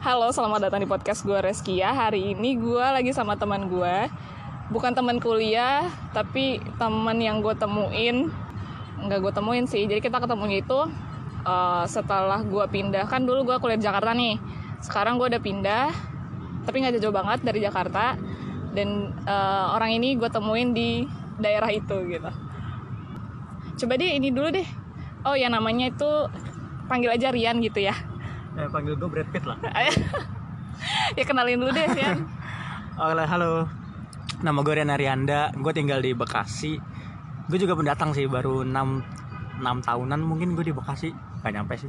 Halo, selamat datang di podcast gue Reskia. Hari ini gue lagi sama teman gue, bukan teman kuliah, tapi teman yang gue temuin, nggak gue temuin sih. Jadi kita ketemunya itu uh, setelah gue pindah kan dulu gue kuliah di Jakarta nih. Sekarang gue udah pindah, tapi nggak jauh banget dari Jakarta. Dan uh, orang ini gue temuin di daerah itu gitu. Coba deh ini dulu deh. Oh ya namanya itu panggil aja Rian gitu ya. Eh, panggil gue Brad Pitt lah. ya kenalin dulu deh ya. Halo, halo. Nama gue Rian Arianda, gue tinggal di Bekasi. Gue juga pendatang sih, baru 6, 6 tahunan mungkin gue di Bekasi. Gak nyampe sih.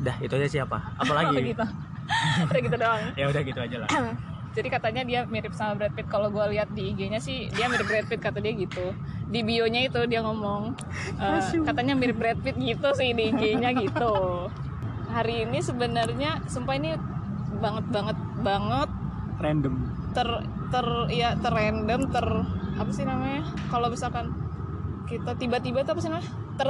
Dah, itu aja siapa? Apalagi? Oh, gitu. Udah gitu doang. ya udah gitu aja lah. Jadi katanya dia mirip sama Brad Pitt. Kalau gue lihat di IG-nya sih dia mirip Brad Pitt kata dia gitu. Di bio-nya itu dia ngomong eh, katanya mirip Brad Pitt gitu sih di IG-nya gitu. Hari ini sebenarnya sumpah ini banget banget banget. Random. ter ter ya ter random ter apa sih namanya? Kalau misalkan kita tiba-tiba tuh apa sih namanya? Ter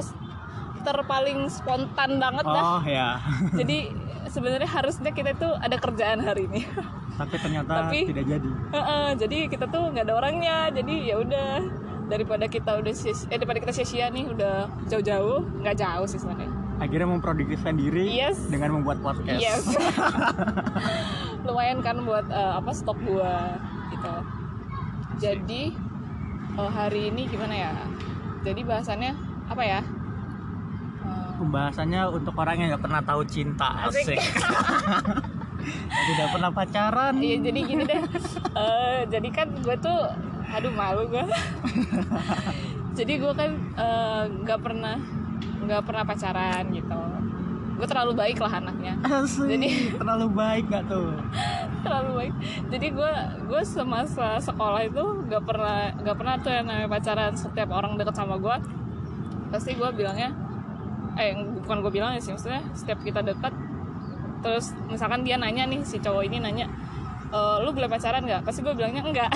ter paling spontan banget dah. Oh ya. jadi sebenarnya harusnya kita tuh ada kerjaan hari ini. Tapi ternyata Tapi- tidak jadi. Heeh, jadi kita tuh nggak ada orangnya. Jadi ya udah daripada kita udah eh daripada kita sia-sia nih udah jauh-jauh nggak jauh sih sebenarnya Akhirnya memproduksikan diri Yes. dengan membuat podcast. yes lumayan kan buat eh, apa stok gua gitu jadi eh, hari ini gimana ya jadi bahasannya apa ya Eh, Pembahasannya untuk orang yang nggak pernah tahu cinta Asik. asik. tidak pernah pacaran. Iya jadi gini deh. Eh, jadi kan gue tuh, aduh malu gue. jadi gue kan nggak pernah nggak pernah pacaran gitu. Gue terlalu baik lah anaknya. Asik. Jadi- terlalu baik gak tuh? terlalu baik. Jadi gue gue semasa sekolah itu nggak pernah nggak pernah tuh yang namanya pacaran. Setiap orang deket sama gue, pasti gue bilangnya, eh bukan gue bilang ya sih maksudnya setiap kita dekat terus misalkan dia nanya nih si cowok ini nanya e, lu boleh pacaran nggak pasti gue bilangnya enggak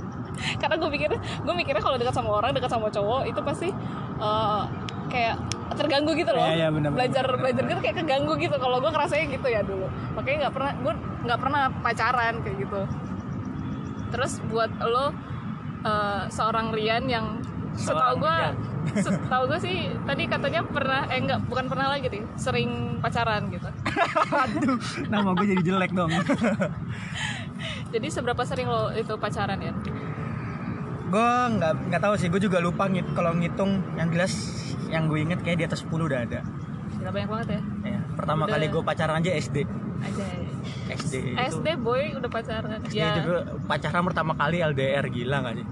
karena gue pikir gue mikirnya kalau dekat sama orang dekat sama cowok itu pasti eh, kayak terganggu gitu loh. Iya, iya, benar, belajar benar. belajar gitu kayak keganggu gitu. Kalau gue ngerasanya gitu ya dulu. Makanya nggak pernah gue nggak pernah pacaran kayak gitu. Terus buat lo eh, seorang Rian yang setahu gue setahu gue sih tadi katanya pernah eh enggak bukan pernah lagi nih sering pacaran gitu. Aduh, nama gue jadi jelek dong. jadi seberapa sering lo itu pacaran ya gue nggak nggak tahu sih, gue juga lupa ngit kalau ngitung yang jelas yang gue inget kayak di atas 10 udah ada. Gila banyak banget ya Ya, pertama Udah. kali gue pacaran aja SD. aja SD itu. SD boy udah pacaran SD ya juga pacaran pertama kali LDR gila gak sih?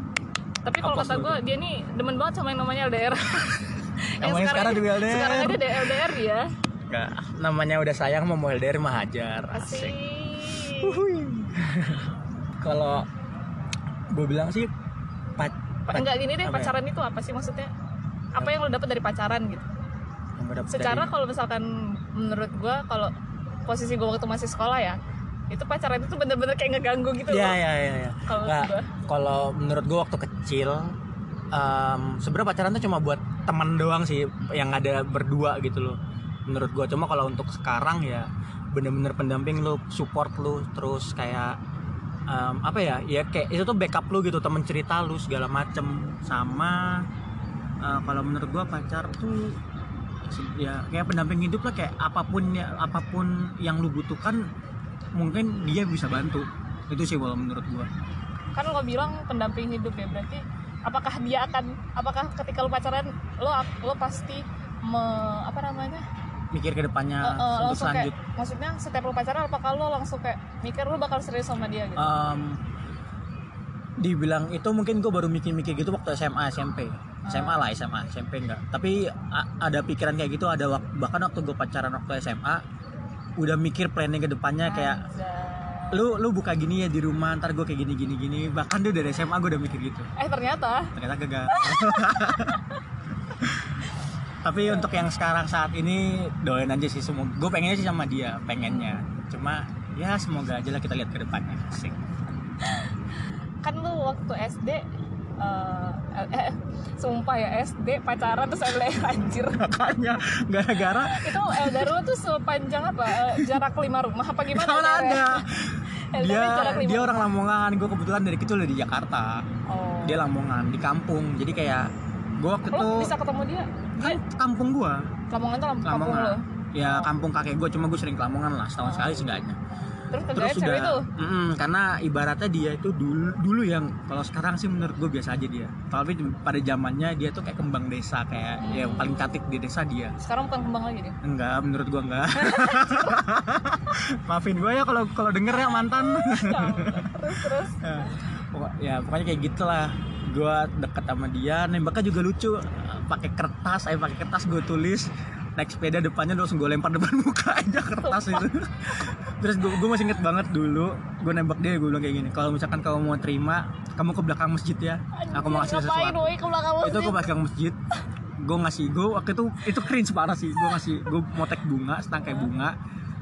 tapi kalau kata gue dia nih demen banget sama yang namanya LDR Namanya sekarang juga LDR. sekarang aja ada LDR ya Gak, namanya udah sayang mau LDR mah hajar. asik Asik. Kalau gue bilang sih enggak gini deh apa ya? pacaran itu apa sih maksudnya apa yang lo dapat dari pacaran gitu dapet secara dari- kalau misalkan menurut gue kalau posisi gue waktu masih sekolah ya itu pacaran itu bener-bener kayak ngeganggu gitu Iya loh iya iya. Ya. Kalau Nggak, gua. kalau menurut gue waktu kecil, em, sebenarnya pacaran tuh cuma buat teman doang sih, yang ada berdua gitu loh. Menurut gue cuma kalau untuk sekarang ya bener-bener pendamping lu, support lu, terus kayak em, apa ya? Ya kayak itu tuh backup lu gitu, temen cerita lu segala macem sama eh, kalau menurut gue pacar tuh ya kayak pendamping hidup lah kayak apa pun ya apa pun yang lu butuhkan mungkin dia bisa bantu itu sih kalau menurut gua kan lo bilang pendamping hidup ya berarti apakah dia akan apakah ketika lo pacaran lo lo pasti me, apa namanya mikir ke depannya Eh, eh, untuk selanjut kayak maksudnya setiap lo pacaran apakah lo langsung kayak mikir lo bakal serius sama dia gitu? Em, dibilang itu mungkin gua baru mikir-mikir gitu waktu SMA SMP SMA lah SMA SMP enggak. Tapi ada pikiran kayak gitu ada wak- bahkan waktu gue pacaran waktu SMA udah mikir planning ke depannya kayak lu lu buka gini ya di rumah ntar gue kayak gini gini gini. Bahkan tuh dari SMA gue udah mikir gitu. Eh ternyata? Ternyata gagal tapi untuk yang sekarang saat ini doain aja sih semua. Gue pengennya sih sama dia pengennya. Cuma ya semoga aja lah kita lihat ke depannya. Asik. Kan lu waktu SD eh, eh, sumpah ya SD pacaran terus LDR anjir. Makanya gara-gara itu LDR lu tuh sepanjang apa? Eh, jarak lima rumah apa gimana? -nya? ada. Dia dia orang Lamongan. Gue kebetulan dari kecil udah di Jakarta. Oh. dia Lamongan di kampung. Jadi kayak gue waktu itu bisa ketemu dia? Kan kampung gue Lamongan tuh lam- kampung lo ya kampung kakek gue cuma gue sering ke Lamongan lah setahun Oh. sekali seenggaknya terus terus sudah tuh? Mm-mm, karena ibaratnya dia itu dulu dulu yang kalau sekarang sih menurut gue biasa aja dia. Tapi pada zamannya dia tuh kayak kembang desa kayak Hmm. yang paling cantik di desa dia. Sekarang bukan kembang lagi dia? Enggak menurut gue enggak. Maafin gue ya kalau kalau denger ya mantan. Terus terus. Ya, pokok- ya pokoknya kayak gitulah gue deket sama dia nembaknya juga lucu. Pakai kertas ayo pakai kertas gue tulis. Naik sepeda depannya langsung gue lempar depan muka aja kertas itu. Terus gue, gue masih inget banget dulu gue nembak dia gue bilang kayak gini kalau misalkan kamu mau terima kamu ke belakang masjid ya. Aku mau kasih sesuatu. ke itu ke belakang masjid. Gue ngasih gue waktu itu itu cringe parah sih. Gue ngasih gue motek bunga setangkai bunga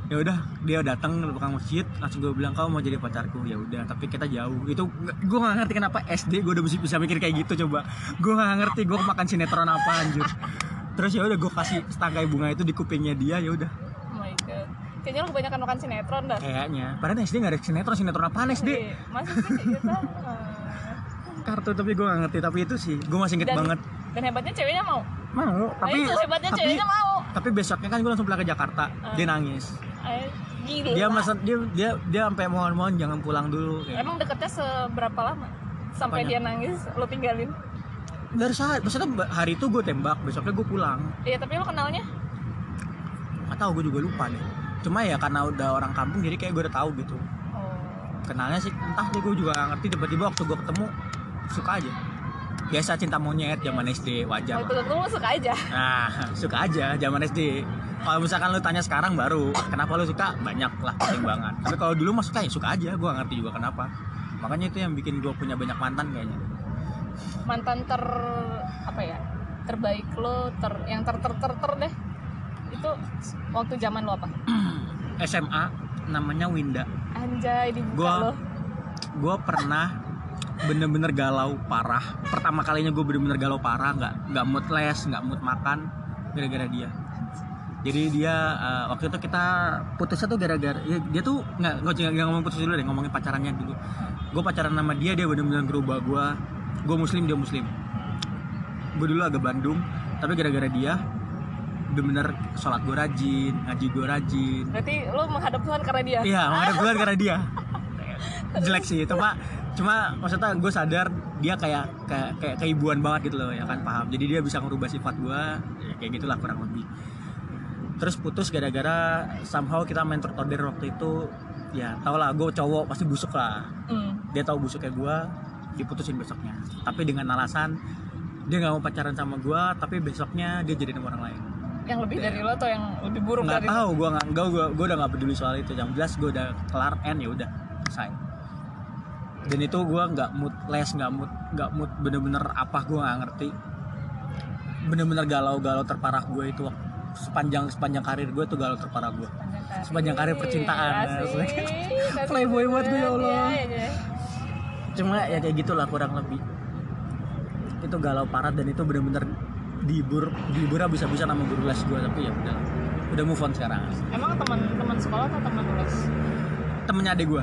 ya udah dia datang ke belakang masjid langsung gue bilang kau mau jadi pacarku ya udah tapi kita jauh itu gue nggak ngerti kenapa SD gue udah bisa, bisa mikir kayak gitu coba gue nggak ngerti gue makan sinetron apa anjir terus ya udah gue kasih setangkai bunga itu di kupingnya dia ya udah Oh my god. Kayaknya lu kebanyakan makan sinetron dah. kayaknya padahal SD nggak ada sinetron sinetron apaan SD Iya, Masa sih kayak gitu? Ah. kartu tapi gue nggak ngerti tapi itu sih gue masih inget Dan- banget Dan hebatnya ceweknya mau. mau tapi nah itu hebatnya tapi, ceweknya mau. tapi besoknya kan gue langsung pulang ke Jakarta dia nangis Eh, gila. dia masa dia dia dia sampai mohon-mohon jangan pulang dulu kayak. Emang deketnya seberapa lama? Sampai Apanya? dia nangis, lu tinggalin. dari saat maksudnya hari itu gue tembak besoknya gue pulang Iya, tapi lu kenalnya? nggak tahu gue juga lupa deh cuma ya karena udah orang kampung jadi kayak gue udah tahu gitu Oh. kenalnya sih entah deh gue juga nggak ngerti tiba-tiba waktu gue ketemu suka aja biasa cinta monyet zaman SD wajar itu lu suka aja. nah suka aja zaman SD kalau misalkan lu tanya sekarang baru kenapa lu suka banyak lah pertimbangan tapi kalau dulu mah suka ya suka aja gue nggak ngerti juga kenapa makanya itu yang bikin gue punya banyak mantan kayaknya Mantan ter apa ya? Terbaik lo, ter yang ter ter ter, ter deh. Itu waktu zaman lo apa? SMA namanya Winda Anjay dibuka Gua- lo. gue pernah bener-bener galau parah pertama kalinya gue bener-bener galau parah nggak nggak mood les nggak mood makan gara-gara dia jadi dia eh, waktu itu kita putusnya tuh gara-gara ya, dia tuh nggak nggak ngomong putus dulu deh ngomongin pacarannya dulu gue pacaran sama dia dia bener-bener berubah gue gue muslim dia muslim gue dulu agak Bandung tapi gara-gara dia bener-bener sholat gue rajin ngaji gue rajin Berarti lo menghadap Tuhan karena dia. Iya, menghadap Tuhan karena dia. Jelek sih itu pak. Cuma maksudnya gue sadar dia kayak kayak kayak keibuan banget gitu loh ya kan paham. Jadi dia bisa ngerubah sifat gue ya, kayak gitulah kurang lebih. Terus putus gara-gara somehow kita main truth order waktu itu ya tau lah gue cowok pasti busuk lah. Hmm. Dia tahu busuknya gue diputusin besoknya. Tapi dengan alasan dia nggak mau pacaran sama gue tapi besoknya dia jadi sama orang lain Yang lebih dari lo atau yang lebih buruk nggak dari tahu gue nggak gue gue udah nggak peduli soal itu yang jelas gue udah kelar end ya udah selesai dan itu gue nggak mood les nggak mood nggak mood bener-bener apa gue nggak ngerti bener-bener galau-galau terparah gue itu sepanjang sepanjang karir gue tuh galau terparah gue Sepanjang karir percintaan. Asik, asik Playboy banget gue, ya Allah. Iya, iya. cuma ya kayak gitulah kurang lebih itu galau parah dan itu bener-bener dihibur dihibur bisa-bisa nama guru les gue tapi ya udah udah move on sekarang Emang teman-teman sekolah atau teman les? temennya adek gue.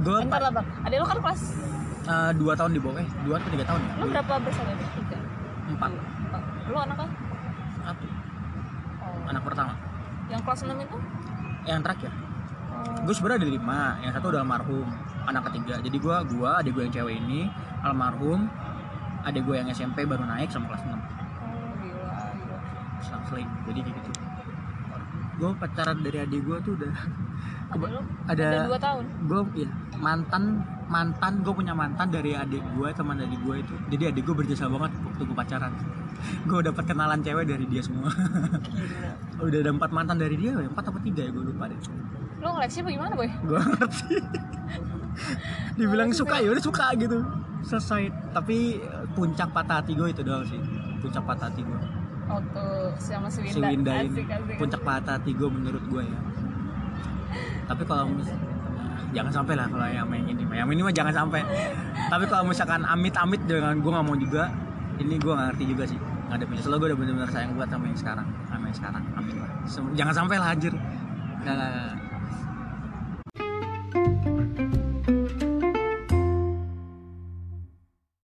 Gue Bentar lah bang, adek lo kan kelas Eh, dua tahun di bawah eh dua atau tiga tahun ya Lo berapa bersaudara? Tiga empat. Lo anak kan? satu Oh. anak pertama Yang kelas 6 itu? yang terakhir Oh. gue sebenarnya ada lima yang satu udah almarhum anak ketiga jadi gue gua adik gue yang cewek ini almarhum adik gue yang SMP baru naik sama kelas 6 Oh, gila, gila. selang-seling jadi kayak gitu gue pacaran dari adik gue tuh udah lo? ada Ada dua tahun? gue ya mantan mantan gue punya mantan dari adik gue teman adik gue itu. Jadi adik gue berjasa banget waktu gue pacaran. Gue dapat kenalan cewek dari dia semua. Udah ada empat mantan dari dia empat apa tiga ya gue lupa deh. Lo ngeleksi apa gimana boy? gue ngerti. Dibilang suka ya udah suka gitu. Selesai. Tapi eh, puncak patah hati gue itu doang sih. Puncak patah hati gue Waktu sama si Winda, si Winda ini. Asik, asik. puncak patah hati gue menurut gue ya. Tapi kalau mis- jangan sampai lah kalau yang main ini. Yang ini mah jangan sampai. Tapi kalau misalkan amit-amit dengan gue nggak mau juga ini gue nggak ngerti juga sih. Nggak ada selalu gue udah bener-bener sayang buat sama yang sekarang. Sama yang sekarang. Amin lah. Jangan sampai lah nggak, nggak.